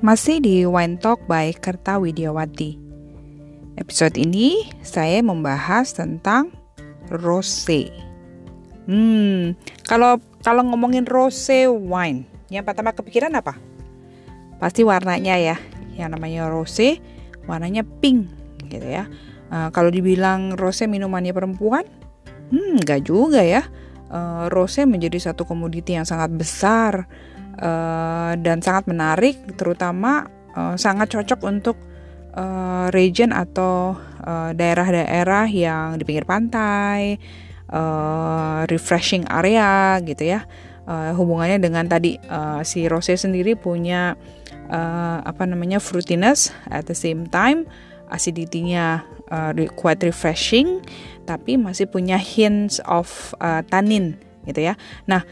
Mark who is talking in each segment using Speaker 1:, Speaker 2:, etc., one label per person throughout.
Speaker 1: Masih di Wine Talk by Kerta Widiawati. Episode ini saya membahas tentang rose. Hmm, kalau kalau ngomongin rose wine, yang pertama kepikiran apa? Pasti warnanya ya. Yang namanya rose, warnanya pink gitu ya. Uh, kalau dibilang rose minumannya perempuan, hmm, enggak juga ya. Uh, rose menjadi satu komoditi yang sangat besar uh, dan sangat menarik, terutama uh, sangat cocok untuk uh, region atau daerah-daerah uh, yang di pinggir pantai, uh, refreshing area gitu ya. Uh, hubungannya dengan tadi uh, si rose sendiri punya uh, apa namanya fruitiness at the same time acidity-nya uh, quite refreshing tapi masih punya hints of uh, tannin gitu ya. Nah,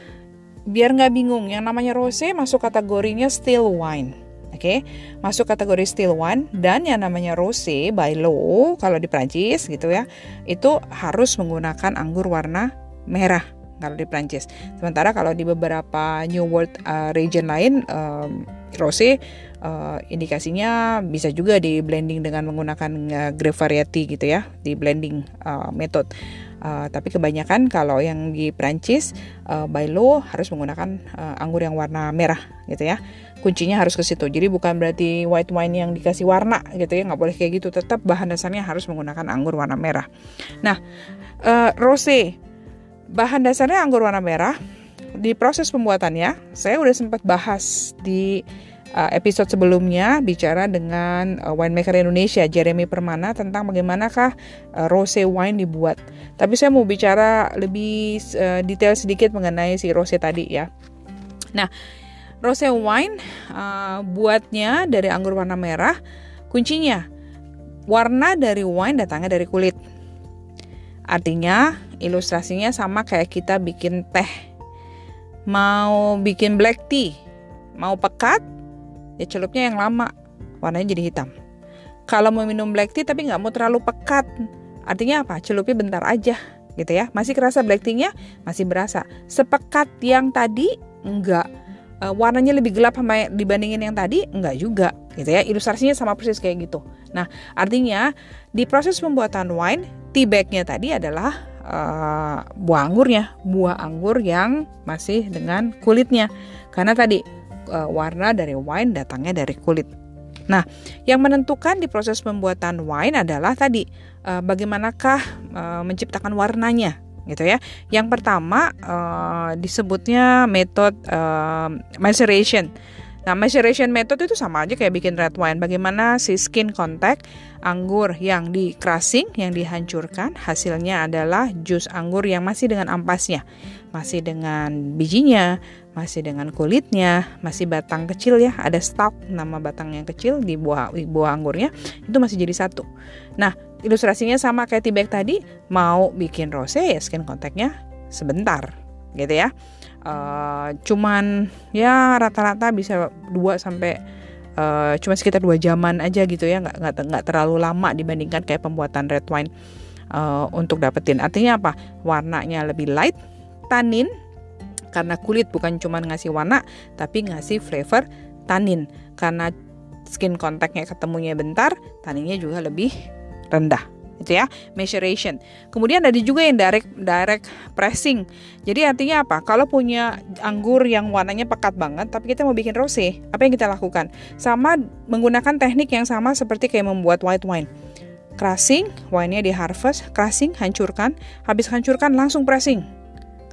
Speaker 1: biar nggak bingung, yang namanya rose masuk kategorinya still wine. Oke, okay? masuk kategori still wine dan yang namanya rose by law kalau di Prancis gitu ya, itu harus menggunakan anggur warna merah kalau di Prancis. Sementara kalau di beberapa New World uh, region lain um, rose uh, indikasinya bisa juga di blending dengan menggunakan uh, grape variety gitu ya, di blending uh, method. Uh, tapi kebanyakan kalau yang di Prancis uh, by law harus menggunakan uh, anggur yang warna merah gitu ya. Kuncinya harus ke situ. Jadi bukan berarti white wine yang dikasih warna gitu ya, nggak boleh kayak gitu. Tetap bahan dasarnya harus menggunakan anggur warna merah. Nah, uh, rose bahan dasarnya anggur warna merah. Di proses pembuatannya, saya udah sempat bahas di uh, episode sebelumnya bicara dengan uh, winemaker Indonesia Jeremy Permana tentang bagaimanakah uh, rose wine dibuat. Tapi saya mau bicara lebih detail sedikit mengenai si rose tadi ya. Nah, rose wine buatnya dari anggur warna merah. Kuncinya warna dari wine datangnya dari kulit. Artinya ilustrasinya sama kayak kita bikin teh. Mau bikin black tea, mau pekat, ya celupnya yang lama, warnanya jadi hitam. Kalau mau minum black tea tapi nggak mau terlalu pekat, artinya apa? Celupnya bentar aja, gitu ya. Masih kerasa black tea-nya? Masih berasa. Sepekat yang tadi enggak. Uh, warnanya lebih gelap sama dibandingin yang tadi? Enggak juga, gitu ya. Ilustrasinya sama persis kayak gitu. Nah, artinya di proses pembuatan wine, tea bag-nya tadi adalah uh, buah anggurnya, buah anggur yang masih dengan kulitnya. Karena tadi uh, warna dari wine datangnya dari kulit. Nah, yang menentukan di proses pembuatan wine adalah tadi uh, bagaimanakah uh, menciptakan warnanya, gitu ya. Yang pertama uh, disebutnya metode uh, maceration. Nah, maceration method itu sama aja kayak bikin red wine. Bagaimana si skin contact anggur yang di crushing, yang dihancurkan, hasilnya adalah jus anggur yang masih dengan ampasnya, masih dengan bijinya, masih dengan kulitnya, masih batang kecil ya, ada stalk nama batang yang kecil di buah di buah anggurnya, itu masih jadi satu. Nah, ilustrasinya sama kayak tibek tadi, mau bikin rose ya skin contactnya sebentar, gitu ya. Uh, cuman ya rata-rata bisa 2 sampai uh, cuma sekitar dua jaman aja gitu ya nggak nggak nggak terlalu lama dibandingkan kayak pembuatan red wine uh, untuk dapetin. Artinya apa? Warnanya lebih light tanin karena kulit bukan cuma ngasih warna tapi ngasih flavor tanin karena skin contactnya ketemunya bentar taninnya juga lebih rendah. Gitu ya maceration kemudian ada juga yang direct direct pressing. Jadi artinya apa? Kalau punya anggur yang warnanya pekat banget tapi kita mau bikin rose apa yang kita lakukan? Sama menggunakan teknik yang sama seperti kayak membuat white wine. Crushing wine-nya di harvest crushing hancurkan. Habis hancurkan langsung pressing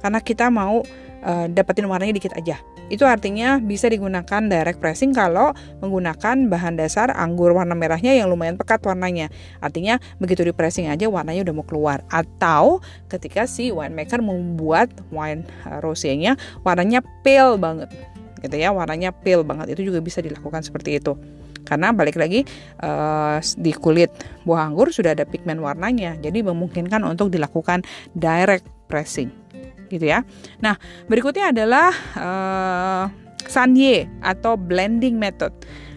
Speaker 1: karena kita mau uh, dapetin warnanya dikit aja itu artinya bisa digunakan direct pressing kalau menggunakan bahan dasar anggur warna merahnya yang lumayan pekat warnanya. Artinya begitu di pressing aja warnanya udah mau keluar. Atau ketika si winemaker membuat wine rosé-nya warnanya pale banget gitu ya, warnanya pale banget. Itu juga bisa dilakukan seperti itu karena balik lagi uh, di kulit buah anggur sudah ada pigmen warnanya jadi memungkinkan untuk dilakukan direct pressing gitu ya. Nah, berikutnya adalah uh, sanye atau blending method.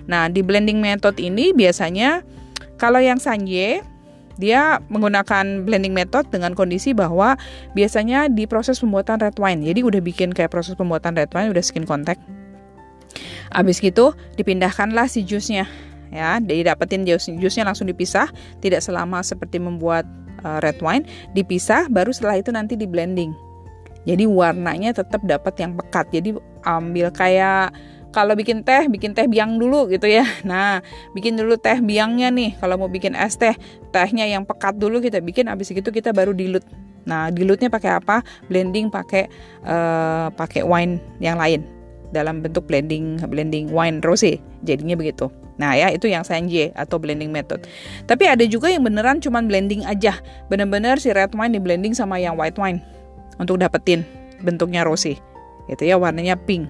Speaker 1: Nah, di blending method ini biasanya kalau yang sanye dia menggunakan blending method dengan kondisi bahwa biasanya di proses pembuatan red wine. Jadi udah bikin kayak proses pembuatan red wine udah skin contact. Habis gitu dipindahkanlah si jusnya ya, didapetin jus jusnya langsung dipisah, tidak selama seperti membuat uh, red wine, dipisah baru setelah itu nanti di blending. Jadi warnanya tetap dapat yang pekat. Jadi ambil kayak kalau bikin teh, bikin teh biang dulu gitu ya. Nah, bikin dulu teh biangnya nih. Kalau mau bikin es teh, tehnya yang pekat dulu kita bikin. Habis itu kita baru dilut. Nah, dilutnya pakai apa? Blending pakai uh, pakai wine yang lain dalam bentuk blending blending wine rosé. Jadinya begitu. Nah ya itu yang sanje atau blending method. Tapi ada juga yang beneran cuman blending aja. Bener-bener si red wine di blending sama yang white wine untuk dapetin bentuknya rosé. Gitu ya warnanya pink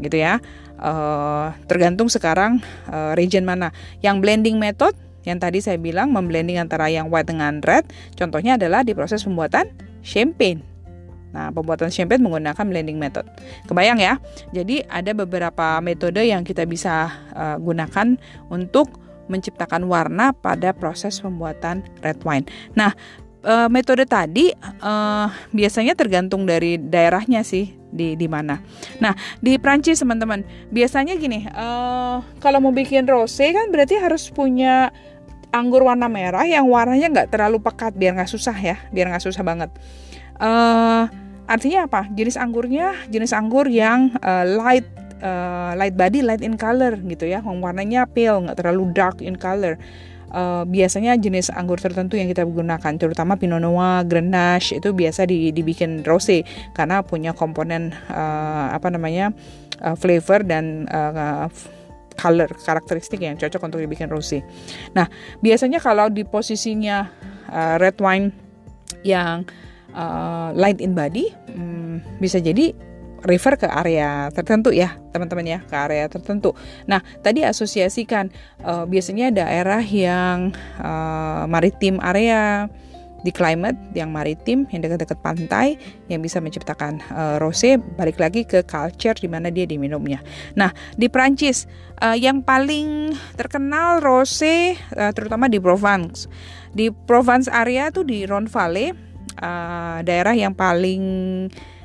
Speaker 1: gitu ya. Uh, tergantung sekarang uh, region mana. Yang blending method yang tadi saya bilang memblending antara yang white dengan red, contohnya adalah di proses pembuatan champagne. Nah, pembuatan champagne menggunakan blending method. Kebayang ya? Jadi ada beberapa metode yang kita bisa uh, gunakan untuk menciptakan warna pada proses pembuatan red wine. Nah, uh, metode tadi uh, biasanya tergantung dari daerahnya sih di di mana. Nah di Prancis teman-teman biasanya gini uh, kalau mau bikin rose kan berarti harus punya anggur warna merah yang warnanya nggak terlalu pekat biar nggak susah ya biar nggak susah banget. Uh, artinya apa? Jenis anggurnya jenis anggur yang uh, light uh, light body light in color gitu ya, warnanya pale nggak terlalu dark in color uh, biasanya jenis anggur tertentu yang kita gunakan terutama Pinot Noir, Grenache itu biasa di, dibikin rosé karena punya komponen uh, apa namanya uh, flavor dan uh, color karakteristik yang cocok untuk dibikin rosé. Nah biasanya kalau di posisinya uh, red wine yang uh, light in body um, bisa jadi refer ke area tertentu ya teman-teman ya ke area tertentu. Nah tadi asosiasikan uh, biasanya daerah yang uh, maritim area di climate yang maritim yang dekat-dekat pantai yang bisa menciptakan uh, rosé balik lagi ke culture di mana dia diminumnya. Nah di Prancis uh, yang paling terkenal rosé uh, terutama di Provence di Provence area tuh di Rhone Valley uh, daerah yang paling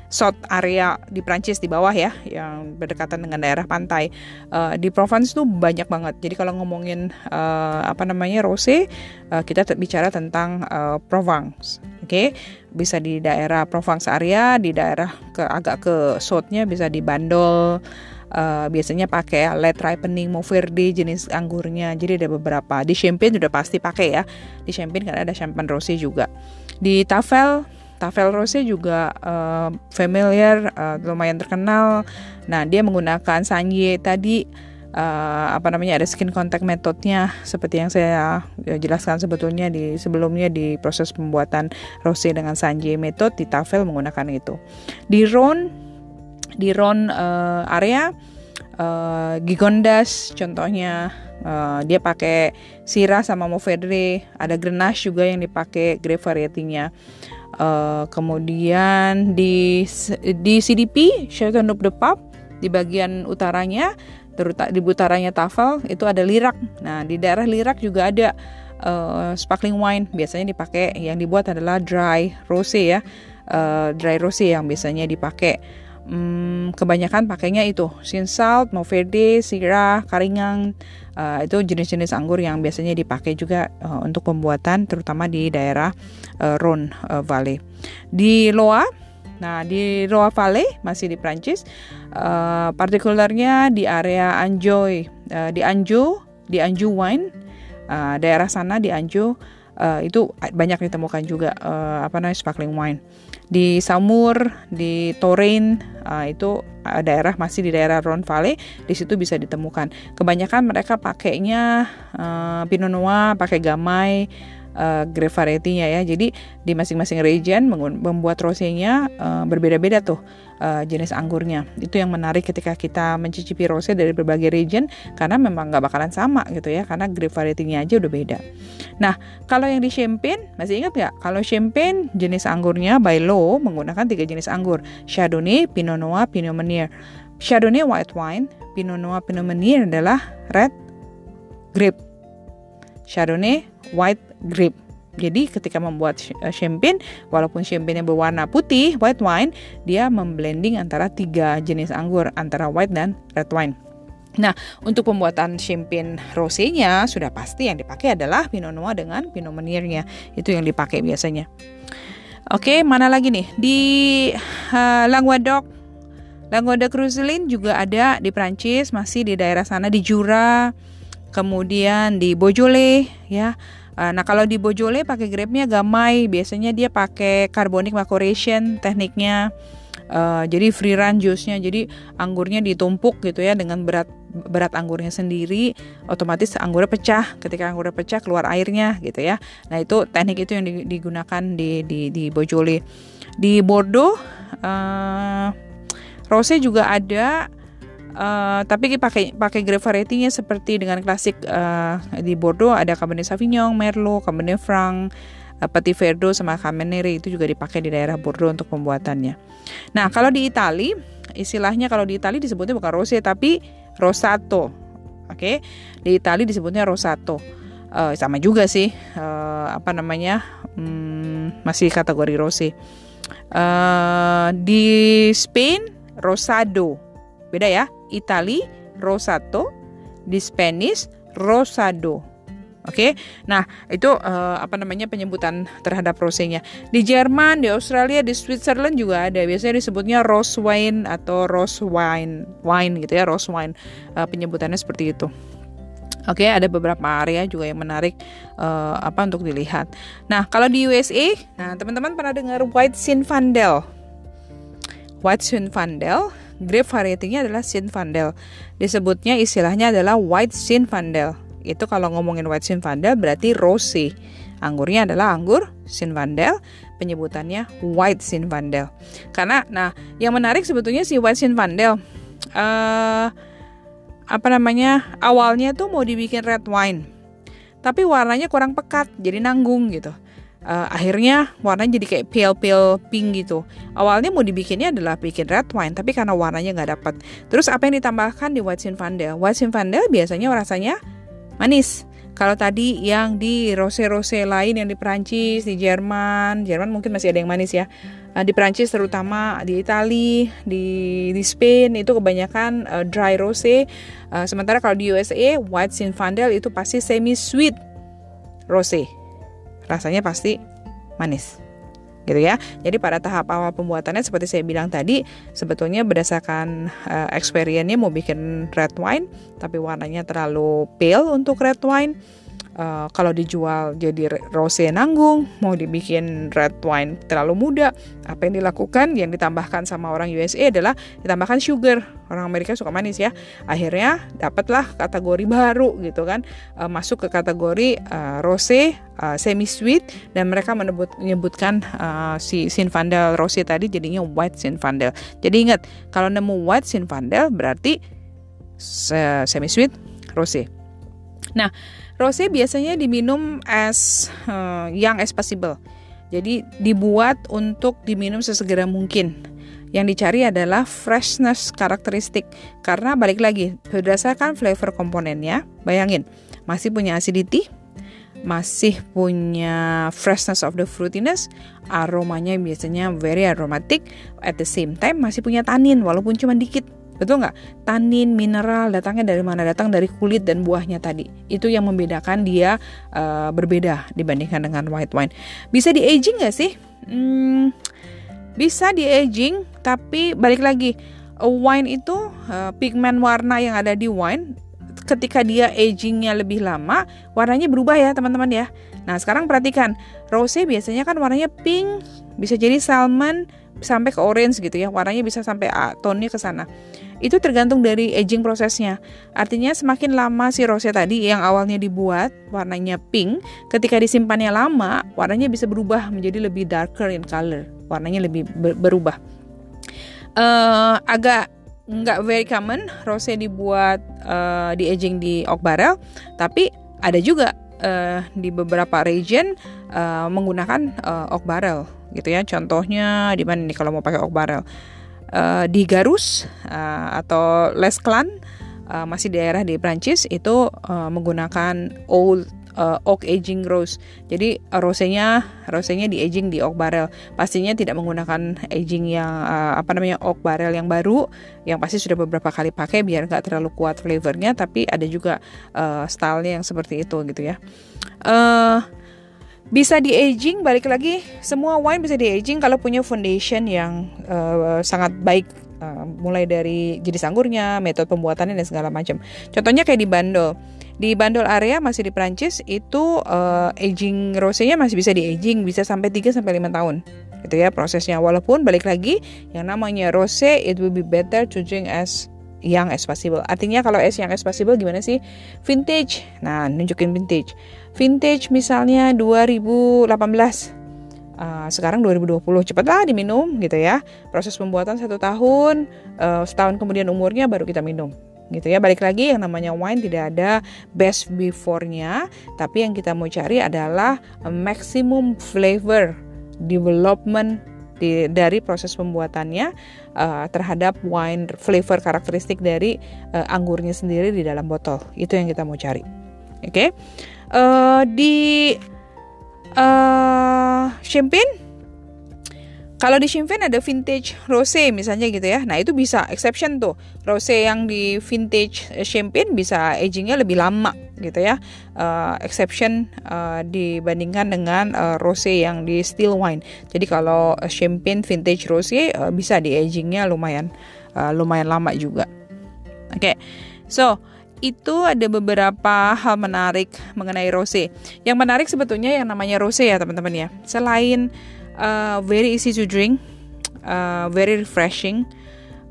Speaker 1: South area di Prancis di bawah ya yang berdekatan dengan daerah pantai. Uh, di Provence tuh banyak banget. Jadi kalau ngomongin uh, apa namanya rosé uh, kita bicara tentang uh, Provence oke? Okay? bisa di daerah Provence area di daerah ke agak ke southnya bisa di Bandol Uh, biasanya pakai late ripening Mourvedre jenis anggurnya. Jadi ada beberapa di Champagne sudah pasti pakai ya. Di Champagne karena ada champagne rosé juga. Di Tafel Tavel Rose juga uh, familiar, uh, lumayan terkenal. Nah, dia menggunakan sanye tadi uh, apa namanya ada skin contact metodenya seperti yang saya jelaskan sebetulnya di sebelumnya di proses pembuatan rose dengan sanje method di Tavel menggunakan itu. Di Ron di Ron uh, area uh, Gigondas contohnya uh, dia pakai Syrah sama Mourvedre, ada Grenache juga yang dipakai grape variety-nya. Uh, kemudian di di CDP Chateau de Pape di bagian utaranya terutama di utaranya Tafel itu ada lirak. Nah di daerah lirak juga ada uh, sparkling wine. Biasanya dipakai yang dibuat adalah dry rosé ya. Uh, dry rosé yang biasanya dipakai hmm, kebanyakan pakainya itu sin salt, Mourvedre, Syrah, Karingang uh, itu jenis-jenis anggur yang biasanya dipakai juga uh, untuk pembuatan terutama di daerah uh, Rhone uh, Valley. Di Loa, nah di Loa Valley masih di Prancis, uh, partikularnya di area Anjou, uh, di Anjou, di Anjou Wine, uh, daerah sana di Anjou uh, itu banyak ditemukan juga uh, apa namanya sparkling wine di Samur, di Torain uh, itu uh, daerah masih di daerah Rhone Valley, di situ bisa ditemukan. Kebanyakan mereka pakainya uh, Pinot Noir, pakai Gamay, uh, grape variety-nya ya. Jadi di masing-masing region membuat rosenya uh, berbeda-beda tuh uh, jenis anggurnya. Itu yang menarik ketika kita mencicipi rose dari berbagai region karena memang nggak bakalan sama gitu ya karena grape variety-nya aja udah beda. Nah kalau yang di Champagne masih ingat nggak? Kalau Champagne jenis anggurnya by law menggunakan tiga jenis anggur Chardonnay, Pinot Noir, Pinot Meunier. Chardonnay white wine, Pinot Noir, Pinot Meunier adalah red grape. Chardonnay, white grape. Jadi ketika membuat eh, champagne, walaupun champagne berwarna putih, white wine, dia memblending antara tiga jenis anggur, antara white dan red wine. Nah, untuk pembuatan champagne rosé-nya sudah pasti yang dipakai adalah Pinot Noir dengan Pinot Meunier-nya. Itu yang dipakai biasanya. Oke, mana lagi nih? Di uh, Languedoc Languedoc Roussillon juga ada di Prancis, masih di daerah sana di Jura, kemudian di Beaujolais ya. Uh, nah kalau di Beaujolais pakai grape-nya Gamay, biasanya dia pakai carbonic maceration tekniknya. Uh, jadi free run juice-nya, jadi anggurnya ditumpuk gitu ya dengan berat berat anggurnya sendiri, otomatis anggurnya pecah. Ketika anggurnya pecah keluar airnya gitu ya. Nah itu teknik itu yang digunakan di di di Beaujolais. Di Bordeaux uh, Rose juga ada Uh, tapi pakai pakai grape variety-nya seperti dengan klasik uh, di Bordeaux ada Cabernet Sauvignon, Merlot, Cabernet Franc, uh, Petit Verdot sama Cabernet itu juga dipakai di daerah Bordeaux untuk pembuatannya. Nah, kalau di Itali istilahnya kalau di Itali disebutnya bukan rose tapi rosato. Oke. Okay? Di Itali disebutnya rosato. Uh, sama juga sih uh, apa namanya? Hmm, masih kategori rose. Uh, di Spain rosado. Beda ya. Itali rosato, di Spanish rosado. Oke, okay? nah itu uh, apa namanya penyebutan terhadap rosenya. Di Jerman, di Australia, di Switzerland juga ada. Biasanya disebutnya rose wine atau rose wine, wine gitu ya, rose wine. Uh, penyebutannya seperti itu. Oke, okay, ada beberapa area juga yang menarik uh, apa untuk dilihat. Nah, kalau di USA, nah teman-teman pernah dengar White Zinfandel? White Zinfandel, grape variety-nya adalah Zinfandel. Disebutnya istilahnya adalah White Zinfandel. Itu kalau ngomongin White Zinfandel berarti rosé. Anggurnya adalah anggur Zinfandel, penyebutannya White Zinfandel. Karena nah, yang menarik sebetulnya si White Zinfandel uh, apa namanya? Awalnya tuh mau dibikin red wine. Tapi warnanya kurang pekat, jadi nanggung gitu uh, akhirnya warnanya jadi kayak pale pale pink gitu. Awalnya mau dibikinnya adalah bikin red wine, tapi karena warnanya nggak dapat. Terus apa yang ditambahkan di White Zinfandel? White Zinfandel biasanya rasanya manis. Kalau tadi yang di rose-rose lain yang di Prancis, di Jerman, Jerman mungkin masih ada yang manis ya. Uh, di Prancis terutama di Italia, di di Spain itu kebanyakan uh, dry rose. Uh, sementara kalau di USA, White Zinfandel itu pasti semi sweet rose rasanya pasti manis gitu ya. Jadi pada tahap awal pembuatannya seperti saya bilang tadi, sebetulnya berdasarkan uh, experience-nya mau bikin red wine, tapi warnanya terlalu pale untuk red wine uh, kalau dijual jadi rose nanggung, mau dibikin red wine terlalu muda, apa yang dilakukan? Yang ditambahkan sama orang USA adalah ditambahkan sugar. Orang Amerika suka manis ya. Akhirnya dapatlah kategori baru gitu kan, uh, masuk ke kategori uh, rose uh, semi sweet dan mereka menyebut, menyebutkan uh, si Zinfandel rose tadi jadinya white Zinfandel. Jadi ingat kalau nemu white Zinfandel berarti semi sweet rose. Nah, Rose biasanya diminum as uh, young as possible. Jadi dibuat untuk diminum sesegera mungkin. Yang dicari adalah freshness karakteristik karena balik lagi berdasarkan flavor komponennya, bayangin masih punya acidity, masih punya freshness of the fruitiness, aromanya biasanya very aromatic, at the same time masih punya tanin walaupun cuma dikit Betul nggak? Tanin, mineral datangnya dari mana? Datang dari kulit dan buahnya tadi. Itu yang membedakan dia uh, berbeda dibandingkan dengan white wine. Bisa di aging nggak sih? Hmm, bisa di aging, tapi balik lagi, wine itu uh, pigmen warna yang ada di wine ketika dia agingnya lebih lama, warnanya berubah ya teman-teman ya. Nah sekarang perhatikan, rose biasanya kan warnanya pink, bisa jadi salmon sampai ke orange gitu ya, warnanya bisa sampai tone-nya ke sana itu tergantung dari aging prosesnya. Artinya semakin lama si rose tadi yang awalnya dibuat warnanya pink, ketika disimpannya lama, warnanya bisa berubah menjadi lebih darker in color. Warnanya lebih ber berubah. Uh, agak nggak very common rose dibuat uh, di aging di oak barrel, tapi ada juga uh, di beberapa region uh, menggunakan uh, oak barrel gitu ya. Contohnya di mana nih kalau mau pakai oak barrel? Uh, di Garus uh, atau Les Clan uh, masih daerah di Prancis itu uh, menggunakan old uh, oak aging rose. Jadi rosenya rosenya di aging di oak barrel. Pastinya tidak menggunakan aging yang uh, apa namanya oak barrel yang baru, yang pasti sudah beberapa kali pakai biar nggak terlalu kuat flavornya. Tapi ada juga uh, stylenya yang seperti itu gitu ya. Uh, bisa di aging balik lagi semua wine bisa di aging kalau punya foundation yang uh, sangat baik uh, mulai dari jenis anggurnya metode pembuatannya dan segala macam. Contohnya kayak di Bandol. Di Bandol area masih di Prancis itu uh, aging rosenya masih bisa di aging bisa sampai 3 sampai 5 tahun. Gitu ya prosesnya. Walaupun balik lagi yang namanya rose it will be better to drink as young as possible. Artinya kalau as young as possible gimana sih? Vintage. Nah nunjukin vintage vintage misalnya 2018 uh, sekarang 2020 cepatlah diminum gitu ya. Proses pembuatan satu tahun uh, setahun kemudian umurnya baru kita minum gitu ya. Balik lagi yang namanya wine tidak ada best before-nya. Tapi yang kita mau cari adalah maximum flavor development di, dari proses pembuatannya uh, terhadap wine flavor karakteristik dari uh, anggurnya sendiri di dalam botol. Itu yang kita mau cari. Oke? okay? Uh, di uh, champagne kalau di champagne ada vintage rose misalnya gitu ya. Nah, itu bisa exception tuh. Rose yang di vintage champagne bisa agingnya lebih lama gitu ya. Uh, exception uh, dibandingkan dengan uh, rose yang di still wine. Jadi kalau champagne vintage rose uh, bisa di agingnya lumayan uh, lumayan lama juga. Oke. Okay. So, itu ada beberapa hal menarik mengenai rose. Yang menarik sebetulnya yang namanya rose ya teman-teman ya. Selain uh, very easy to drink, uh, very refreshing.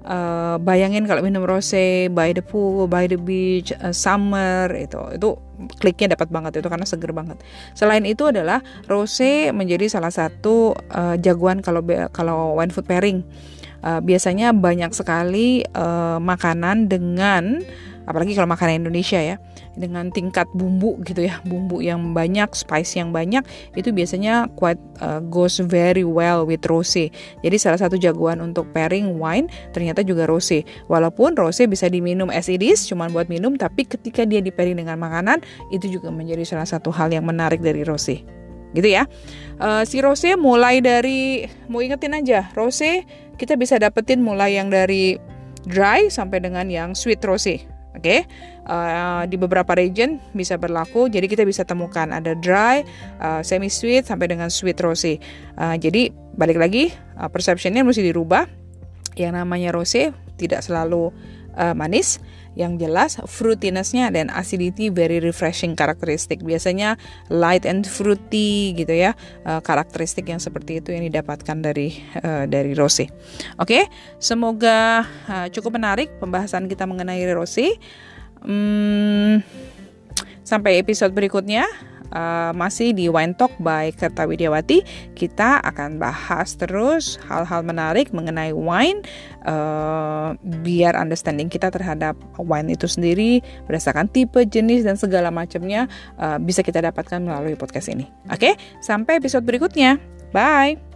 Speaker 1: Uh, bayangin kalau minum rose by the pool, by the beach, uh, summer itu itu kliknya dapat banget itu karena seger banget. Selain itu adalah rose menjadi salah satu uh, jagoan kalau kalau wine food pairing. Uh, biasanya banyak sekali uh, makanan dengan apalagi kalau makanan Indonesia ya dengan tingkat bumbu gitu ya bumbu yang banyak spice yang banyak itu biasanya quite uh, goes very well with rose jadi salah satu jagoan untuk pairing wine ternyata juga rose walaupun rose bisa diminum as it is cuman buat minum tapi ketika dia di pairing dengan makanan itu juga menjadi salah satu hal yang menarik dari rose gitu ya. Uh, si rose mulai dari mau ingetin aja rose kita bisa dapetin mulai yang dari dry sampai dengan yang sweet rose Oke, okay? uh, di beberapa region bisa berlaku. Jadi kita bisa temukan ada dry, uh, semi sweet sampai dengan sweet rose. Uh, jadi balik lagi uh, perceptionnya mesti dirubah. Yang namanya rose tidak selalu uh, manis. Yang jelas fruitinessnya dan acidity very refreshing karakteristik. Biasanya light and fruity gitu ya uh, karakteristik yang seperti itu yang didapatkan dari uh, dari rose. Oke, okay? semoga uh, cukup menarik pembahasan kita mengenai rose. Hmm, sampai episode berikutnya uh, masih di Wine Talk by Kerta Widiawati. Kita akan bahas terus hal-hal menarik mengenai wine uh, biar understanding kita terhadap wine itu sendiri berdasarkan tipe, jenis dan segala macamnya uh, bisa kita dapatkan melalui podcast ini. Oke, okay? sampai episode berikutnya. Bye.